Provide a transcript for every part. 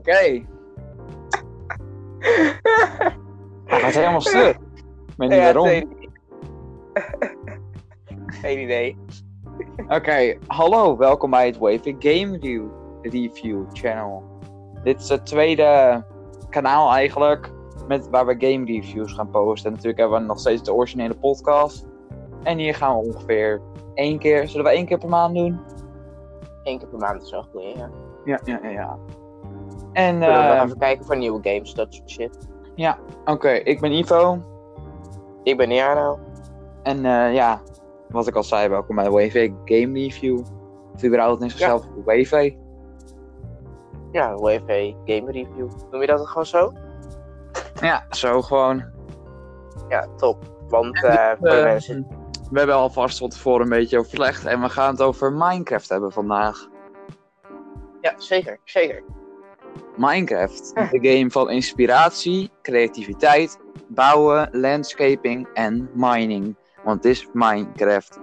Oké. Hij gaat helemaal stuk. Ik weet niet Ja, waarom. Geen idee. Oké, hallo, welkom bij het Waving Game Review, Review Channel. Dit is het tweede kanaal eigenlijk, met, waar we game reviews gaan posten. En natuurlijk hebben we nog steeds de originele podcast. En hier gaan we ongeveer één keer, zullen we één keer per maand doen? Eén keer per maand is wel goed, ja. Ja, ja, ja. ja. En, we nog eh, even kijken voor nieuwe games, dat soort shit. oké, ik ben Ivo. Ik ben Jano. En eh, ja, wat ik al zei, welkom bij WV Game Review. Of überhaupt in zichzelf WV. Ja, WV Game Review. Noem je dat gewoon zo? Ja, zo gewoon. Ja, top. Want mensen... We hebben alvast van tevoren een beetje overlegd en we gaan het over Minecraft hebben vandaag. Ja, zeker, zeker. Minecraft, de game van inspiratie, creativiteit, bouwen, landscaping en mining. Want het is Minecraft.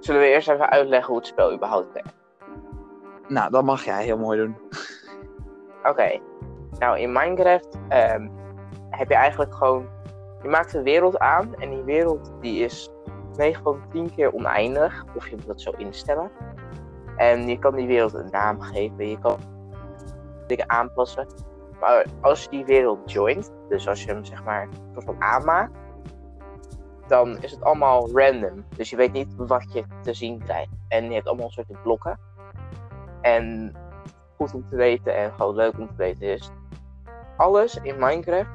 Zullen we eerst even uitleggen hoe het spel überhaupt werkt? Nou, dat mag jij heel mooi doen. Oké. Nou, in Minecraft ehm, heb je eigenlijk gewoon... Je maakt een wereld aan en die wereld die is 9 van 10 keer oneindig. Of je moet dat zo instellen. En je kan die wereld een naam geven. Je kan dingen aanpassen. Maar als je die wereld joint, dus als je hem zeg maar soort van aanmaakt, dan is het allemaal random. Dus je weet niet wat je te zien krijgt. En je hebt allemaal soorten blokken. En goed om te weten en gewoon leuk om te weten is, alles in Minecraft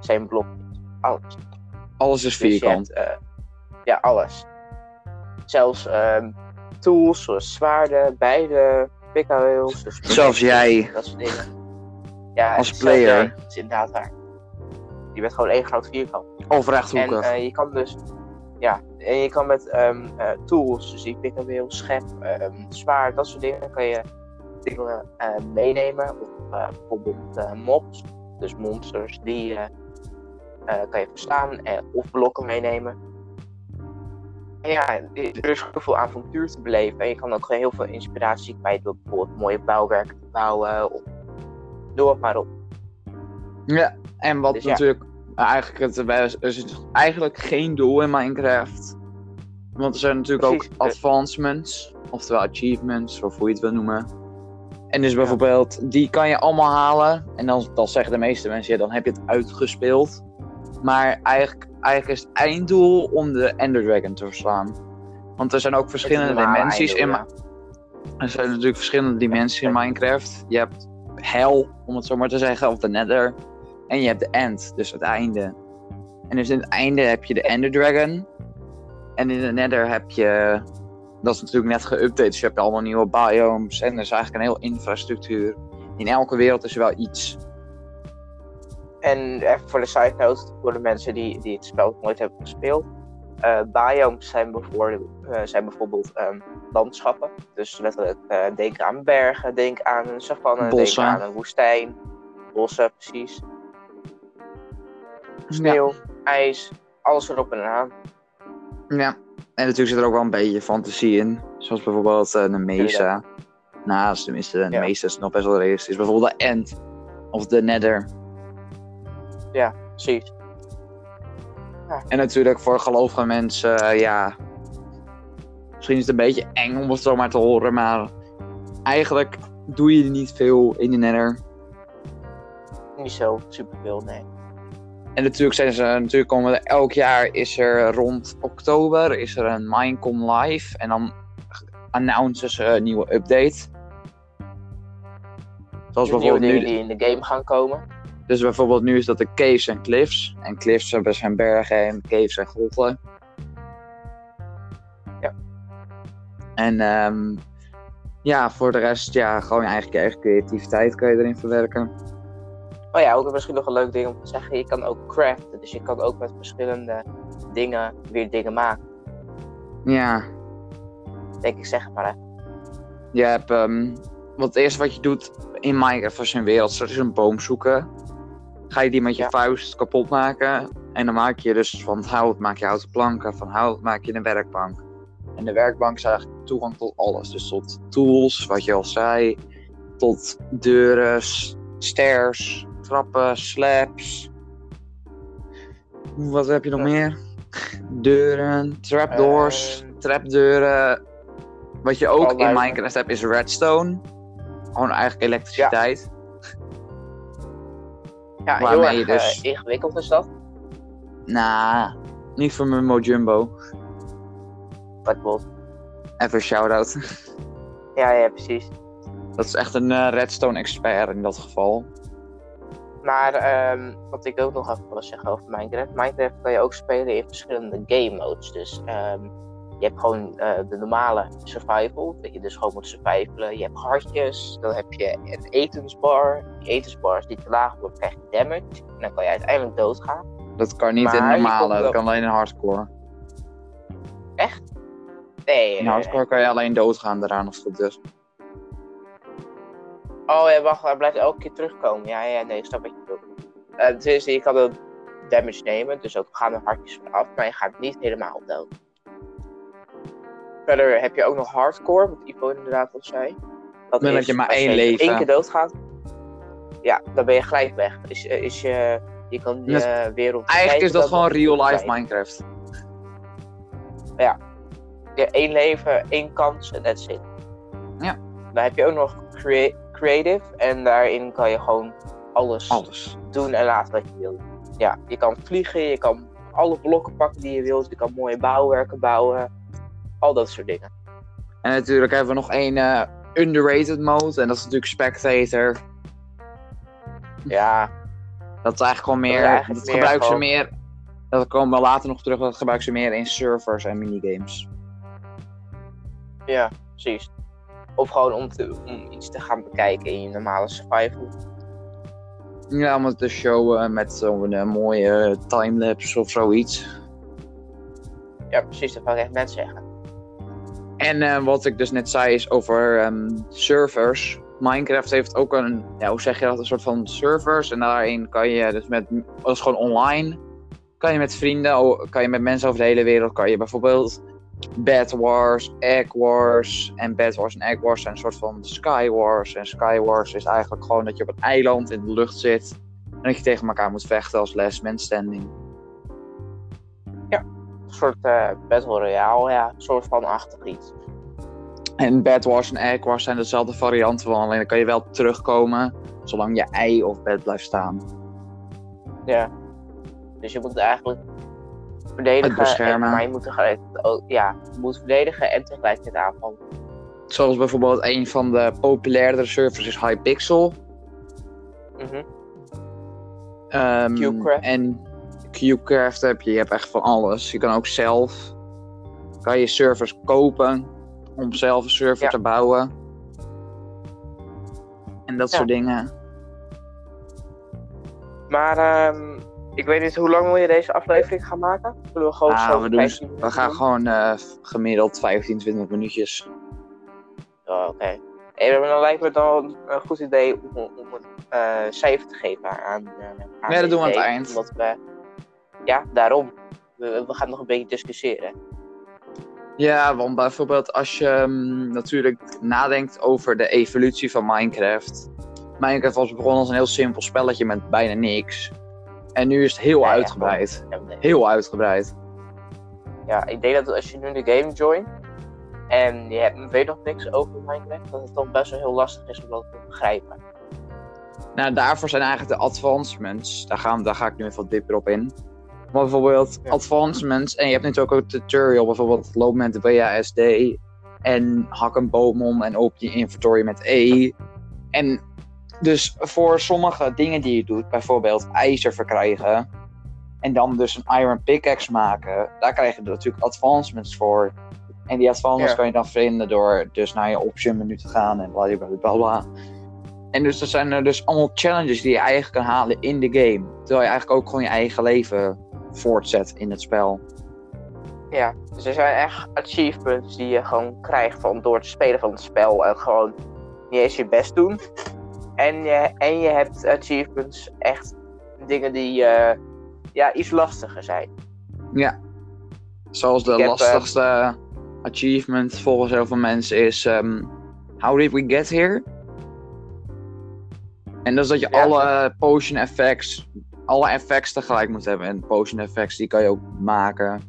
zijn blokjes. Alles. Alles is Dus vierkant. hebt, eh, ja, alles. Zelfs ehm, tools zoals zwaarden, bijlen, pickaweels. Dus Zelfs jij. Dat soort dingen. Ja, Als player. jij. Dat is inderdaad waar. Je bent gewoon één groot vierkant. Of En rechthoekig. eh, je kan dus, ja, en je kan met ehm, eh, tools, dus die pickawheel, schep, ehm zwaard, dat soort dingen, kan je dingen eh, meenemen. Of bijvoorbeeld mobs, dus monsters, die kan je verstaan eh, of blokken meenemen. Ja, er is heel veel avontuur te beleven en je kan ook heel veel inspiratie kwijt door bijvoorbeeld mooie bouwwerken te bouwen of doe het maar op. Ja, en wat Dus ja. natuurlijk eigenlijk het er is eigenlijk geen doel in Minecraft. Want er zijn natuurlijk Precies. ook advancements, oftewel achievements, of hoe je het wil noemen. En dus bijvoorbeeld, die kan je allemaal halen. En dan, dan zeggen de meeste mensen, ja, dan heb je het uitgespeeld. Maar eigenlijk, eigenlijk is het einddoel om de Ender Dragon te verslaan. Want er zijn ook verschillende dimensies in, ja. er zijn natuurlijk verschillende dimensies in Minecraft. Je hebt hel, om het zo maar te zeggen, of de nether. En je hebt de end, dus het einde. En dus in het einde heb je de Ender Dragon. En in de nether heb je... Dat is natuurlijk net geüpdate, dus je hebt allemaal nieuwe biomes. En er is eigenlijk een heel infrastructuur. In elke wereld is er wel iets. En even voor de side note, voor de mensen die, die het spel nooit hebben gespeeld. eh, biomes zijn bijvoorbeeld, eh, zijn bijvoorbeeld ehm, landschappen. Dus letterlijk, eh, denk aan bergen, denk aan een savanne, Bossen. denk aan een woestijn. Bossen, precies. Sneeuw, ijs, alles erop en aan. Ja. En natuurlijk zit er ook wel een beetje fantasie in. Zoals bijvoorbeeld een mesa. Nou, is tenminste, een Ja. mesa is nog best wel realistisch. Bijvoorbeeld de end. Of de nether. Precies. En natuurlijk voor gelovige mensen, eh, ja. Misschien is het een beetje eng om het zo maar te horen, maar eigenlijk doe je niet veel in de nether. Niet zo superveel, nee. En natuurlijk zijn ze, natuurlijk komen er elk jaar is er rond oktober is er een Minecon live en dan announcen ze een nieuwe update. Zoals De bijvoorbeeld nu, die in de game gaan komen. Dus bijvoorbeeld nu is dat de caves en cliffs. En cliffs hebben zijn bergen en caves zijn grotten. Ja. En ehm, ja, voor de rest, ja, gewoon je eigen, je eigen creativiteit kan je erin verwerken. Oh ja, ook misschien nog een leuk ding om te zeggen. Je kan ook craften. Dus je kan ook met verschillende dingen weer dingen maken. Ja, Denk ik, zeg maar even. je hebt, ehm, wat het eerste wat je doet in Minecraft als je een wereld start, is een boom zoeken. Ga je die met je Ja. vuist kapot maken. En dan maak je dus van hout maak je houten planken, van hout maak je een werkbank. En de werkbank is eigenlijk toegang tot alles. Dus tot tools, wat je al zei. tot deuren, stairs, trappen, slabs. Wat heb je nog meer? Deuren, trapdoors, Ehm. trapdeuren. Wat je ook in Minecraft hebt is redstone. Gewoon eigenlijk elektriciteit. Ja, heel Waarmee erg dus- eh, ingewikkeld is dat. Nah, niet voor mijn Mojumbo. Wat klopt. Even shout-out. Ja, ja, precies. Dat is echt een eh, redstone expert in dat geval. Maar ehm, wat ik ook nog even wil zeggen over Minecraft. Minecraft kan je ook spelen in verschillende game modes. Dus ehm, je hebt gewoon eh, de normale survival. Dat je dus gewoon moet survivalen. Je hebt hartjes. Dan heb je een etensbar. Die etensbar als die te laag wordt, krijg je damage. En dan kan je uiteindelijk doodgaan. Dat kan niet in Maar je normale, dat wel- kan alleen in hardcore. Nee, In hardcore kan je alleen doodgaan daaraan het goed is. Oh ja, wacht, hij blijft elke keer terugkomen. Ja, ja, nee, ik snap wat je bedoelt. Het is, je kan ook damage nemen, dus ook gaan er hartjes vanaf, maar je gaat niet helemaal dood. Verder heb je ook nog hardcore, wat Ivo inderdaad al zei. Dat Dan heb je maar als één je leven. één keer doodgaat, ja, dan ben je gelijk weg. Is, eh, is je, je kan je wereld... Eigenlijk is dat gewoon real life Minecraft. Je hebt één leven, één kans en that's it. Ja. Dan heb je ook nog crea- creative en daarin kan je gewoon alles Alles. doen en laten wat je wilt. Ja, je kan vliegen, je kan alle blokken pakken die je wilt, je kan mooie bouwwerken bouwen, al dat soort dingen. En natuurlijk hebben we nog één eh, underrated mode. En dat is natuurlijk Spectator. Ja, Dat is eigenlijk gewoon meer. eigenlijk dat meer gebruiken ze meer. Dat komen we later nog terug. Dat gebruiken ze meer in servers en minigames. ja, precies. Of gewoon om, te, om iets te gaan bekijken in je normale survival. Ja, om het te showen met zo'n eh, mooie timelapse of zoiets. Ja, precies, dat wou ik echt net zeggen. En eh, wat ik dus net zei is over ehm, servers. Minecraft heeft ook een, ja, hoe zeg je dat, een soort van servers. En daarin kan je dus met, dat is gewoon online. Kan je met vrienden, kan je met mensen over de hele wereld, kan je bijvoorbeeld Bed Wars, Egg Wars. En Bed Wars en Egg Wars zijn een soort van Sky Wars. En Sky Wars is eigenlijk gewoon dat je op een eiland in de lucht zit. En dat je tegen elkaar moet vechten als last man standing. Een soort eh, Battle Royale, ja, een soort van achtig iets. En Bed Wars en Egg Wars zijn dezelfde varianten van. Alleen dan kan je wel terugkomen zolang je ei of bed blijft staan. Ja. Dus je moet eigenlijk verdedigen, beschermen. en, maar je moet ook, ja, je moet verdedigen en tegelijkertijd aanvallen. Zoals bijvoorbeeld een van de populairdere servers is Hypixel. Mhm. Ehm, Qcraft. En Qcraft heb je, je hebt echt van alles. Je kan ook zelf, kan je servers kopen om zelf een server Ja. te bouwen. En dat Ja. soort dingen. Maar ehm, ik weet niet, hoe lang wil je deze aflevering gaan maken? Zullen we gewoon Ah, zo we, doen, 15 we minuten gaan doen? gewoon eh, gemiddeld 15, 20 minuutjes. Oh, Oké. Maar dan lijkt me dan een goed idee om, om een eh, cijfer te geven aan, aan Ja, dat doen we aan het eind. Omdat we, ja, daarom. We, we gaan nog een beetje discussiëren. Ja, want bijvoorbeeld als je mm, natuurlijk nadenkt over de evolutie van Minecraft. Minecraft was begonnen als een heel simpel spelletje met bijna niks. En nu is het heel Ja, uitgebreid. Ja, nee. Heel uitgebreid. Ja, ik denk dat als je nu de game joint en je hebt, weet nog niks over Minecraft, dat het toch best wel heel lastig is om dat te begrijpen. Nou, daarvoor zijn eigenlijk de advancements. Daar, gaan, daar ga ik nu even wat dieper op in. Maar bijvoorbeeld Ja. advancements. En je hebt natuurlijk ook een tutorial. Bijvoorbeeld loop met de WASD. En hak een boom om en open je inventory met E. En dus voor sommige dingen die je doet. Bijvoorbeeld ijzer verkrijgen. En dan dus een iron pickaxe maken. Daar krijg je natuurlijk advancements voor. En die advancements Ja. kan je dan vinden door dus naar je option menu te gaan. En bla bla bla bla. En dus er zijn er dus allemaal challenges die je eigenlijk kan halen in de game. Terwijl je eigenlijk ook gewoon je eigen leven voortzet in het spel. Ja, dus er zijn echt achievements die je gewoon krijgt van door het spelen van het spel en gewoon niet eens je best doen. En je, en je hebt achievements echt dingen die eh, ja, iets lastiger zijn. Ja, zoals de eh, lastigste achievement volgens heel veel mensen is ehm, How did we get here? En dat is dat je alle eh, potion effects alle effects tegelijk moet hebben. En potion effects, die kan je ook maken.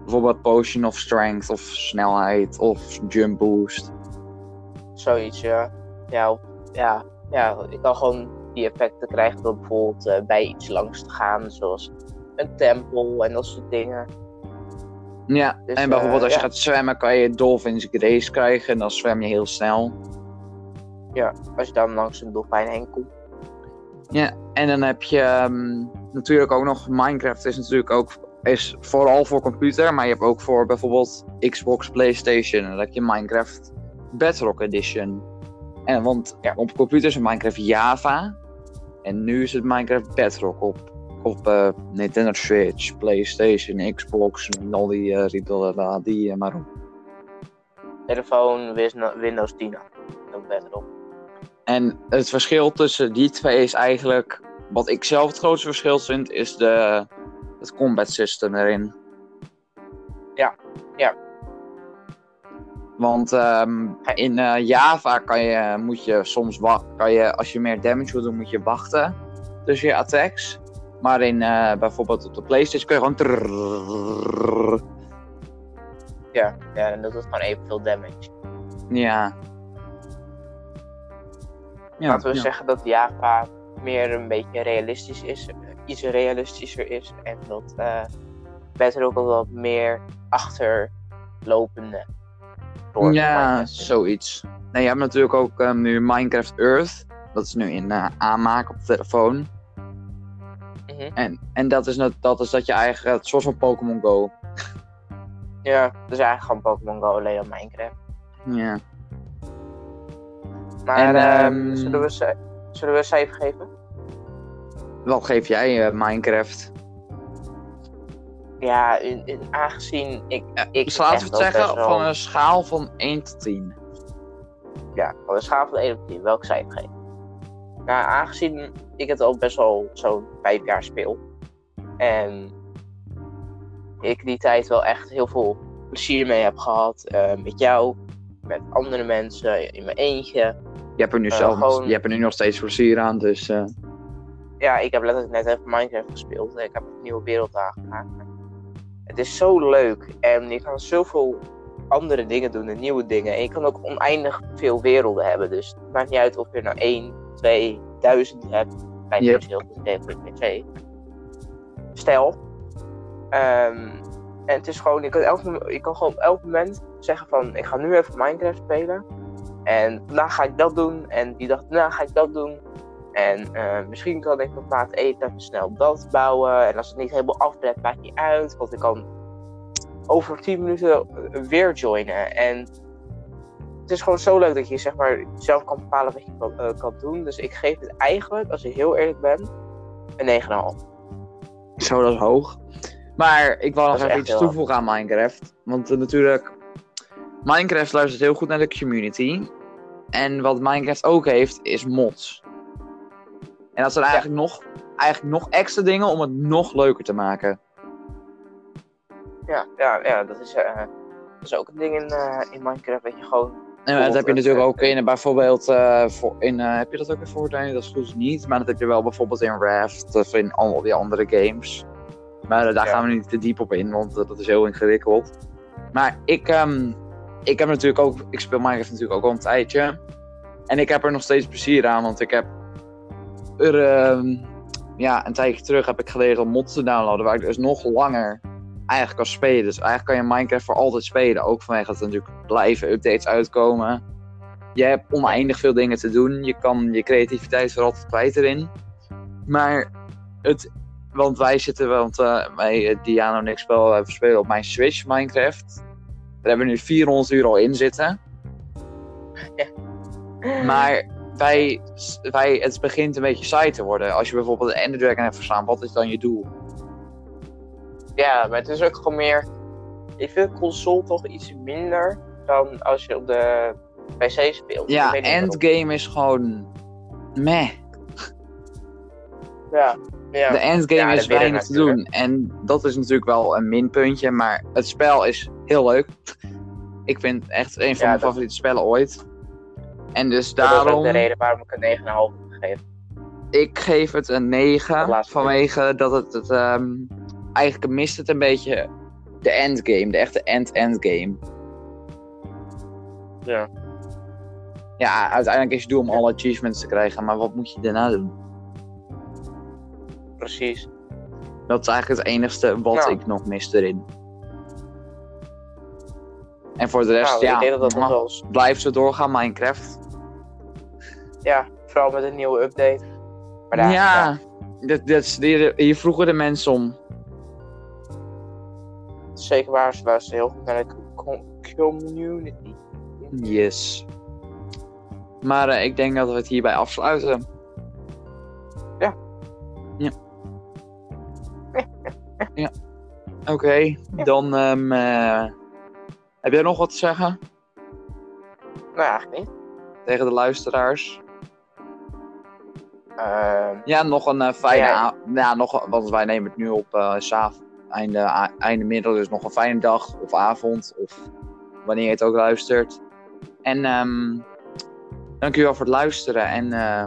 Bijvoorbeeld potion of strength, of snelheid, of jump boost. Zoiets, ja. Ja, ja, ja ik kan gewoon die effecten krijgen door bijvoorbeeld eh, bij iets langs te gaan. Zoals een tempel en dat soort dingen. Ja, dus, en bijvoorbeeld eh, als je gaat zwemmen kan je Dolphins Grace krijgen en dan zwem je heel snel. Ja, als je dan langs een dolfijn heen komt. Ja, en dan heb je ehm, natuurlijk ook nog Minecraft is natuurlijk ook is vooral voor computer, maar je hebt ook voor bijvoorbeeld Xbox, PlayStation. Dan heb je Minecraft Bedrock Edition. En want ja, op computer is Minecraft Java. En nu is het Minecraft Bedrock op, op eh, Nintendo Switch, PlayStation, Xbox, al die uh, die eh, maar op. Telefoon Windows 10 ook Bedrock. En het verschil tussen die twee is eigenlijk, wat ik zelf het grootste verschil vind, is de, het combat system erin. Ja, ja. Want ehm, in eh, Java kan je, moet je soms kan je, als je meer damage wil doen, moet je wachten tussen je attacks. Maar in eh, bijvoorbeeld op de PlayStation kun je gewoon. Ja, ja, en dat doet gewoon evenveel damage. Ja, Laten we ja. zeggen dat Java meer een beetje realistisch is, eh, iets realistischer is. En dat eh Better ook al wat meer achterlopende. Ja, zoiets. Nee, je hebt natuurlijk ook ehm, nu Minecraft Earth. Dat is nu in eh, aanmaak op de telefoon. Mhm. En, en dat, is net, dat is dat je eigen, het soort van Pokémon Go. Ja, dat is eigenlijk gewoon Pokémon Go alleen op Minecraft. Ja. Maar En, ehm, zullen, we, ce- zullen we een cijfer geven? Wat geef jij eh, Minecraft? Ja, in, in, aangezien ik. ik Dus laten we het zeggen wel- van een schaal van 1 tot 10. Ja, van de schaal van 1 op 10, welk cijfer geven? Nou, aangezien ik het al best wel zo'n 5 jaar speel. En ik die tijd wel echt heel veel plezier mee heb gehad. eh, met jou, met andere mensen, in mijn eentje. Je hebt er nu, Eh, zelf, gewoon- je hebt er nu nog steeds plezier aan, dus... eh, Ja, ik heb letterlijk net even Minecraft gespeeld. Ik heb een nieuwe wereld aangemaakt. Het is zo leuk en je kan zoveel andere dingen doen en nieuwe dingen. En je kan ook oneindig veel werelden hebben. Dus het maakt niet uit of je nou 1, 2, 1000 hebt. Bij Yep. heel de PC. Stel. ehm, en het is gewoon, je kan, elk, je kan gewoon op elk moment zeggen van ik ga nu even Minecraft spelen. En vandaag ga ik dat doen. En die dag daarna ga ik dat doen. En eh, misschien kan ik nog na het eten even snel dat bouwen. En als het niet helemaal afbredt, maakt niet uit. Want ik kan over 10 minuten weer joinen. En het is gewoon zo leuk dat je zeg maar, zelf kan bepalen wat je kan, eh, kan doen. Dus ik geef het eigenlijk, als ik heel eerlijk ben, een 9,5. Zo, dat is hoog. Maar ik wil nog even iets toevoegen aan Minecraft. Want eh, natuurlijk, Minecraft luistert heel goed naar de community. En wat Minecraft ook heeft, is mods. En dat zijn eigenlijk, nog, eigenlijk nog extra dingen om het nog leuker te maken. Ja, ja, ja dat, is, eh, dat is ook een ding in, eh, in Minecraft. Dat je gewoon. Dat heb je natuurlijk ook in, eh, bijvoorbeeld, voor, in, heb je dat ook in Fortnite? Dat is goed niet, maar dat heb je wel bijvoorbeeld in Raft of in al die andere games. Maar daar Ja. gaan we niet te diep op in, want dat is heel ingewikkeld. Maar ik, ehm, ik heb natuurlijk ook, ik speel Minecraft natuurlijk ook al een tijdje. En ik heb er nog steeds plezier aan, want ik heb er, ehm, ja, een tijdje terug heb ik geleerd om mods te downloaden, waar ik dus nog langer eigenlijk kan spelen. Dus eigenlijk kan je Minecraft voor altijd spelen, ook vanwege dat er natuurlijk blijven updates uitkomen. Je hebt oneindig veel dingen te doen, je kan je creativiteit voor altijd kwijt erin. Maar het, want wij zitten, want eh, wij, eh, Diano en ik spelen, we spelen op mijn Switch Minecraft. Daar hebben we nu 400 uur al in zitten. Maar wij, wij, het begint een beetje saai te worden. Als je bijvoorbeeld een Ender Dragon hebt verslaan, wat is dan je doel? Ja, maar het is ook gewoon meer. Ik vind console toch iets minder dan als je op de PC speelt. Ja, endgame is gewoon meh. Ja, ja. De endgame Ja, is weinig te doen. En dat is natuurlijk wel een minpuntje, maar het spel is heel leuk. Ik vind het echt een van Ja, mijn favoriete spellen ooit. En dus dat is daarom. de reden waarom ik een 9,5 heb gegeven. ik geef het een 9. Het laatste Vanwege dat het, het ehm, eigenlijk mist het een beetje de endgame, de echte end-endgame. Ja. Ja, uiteindelijk is je doel om alle achievements te krijgen, maar wat moet je daarna doen? Precies. Dat is eigenlijk het enigste wat Nou. ik nog mis erin. En voor de rest, nou, ja, ik denk dat dat nog mwah, wel eens... blijf zo doorgaan, Minecraft. Ja, vooral met een nieuwe update. Maar daar, ja, Dit, dit, hier, hier vroegen de mensen om. Zeker waar, ze luisteren heel goed naar de community. Yes. Maar eh, ik denk dat we het hierbij afsluiten. Ja. Ja. ja. Oké, dan eh, heb jij nog wat te zeggen Nou, eigenlijk niet. tegen de luisteraars? Ehm, Ja, nog een eh, fijne Ja. a- Ja, nog, want wij nemen het nu op eh s'avonds, einde, einde middag, dus nog een fijne dag of avond of wanneer je het ook luistert. En ehm dankjewel voor het luisteren en eh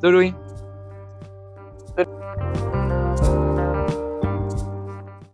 doei doei!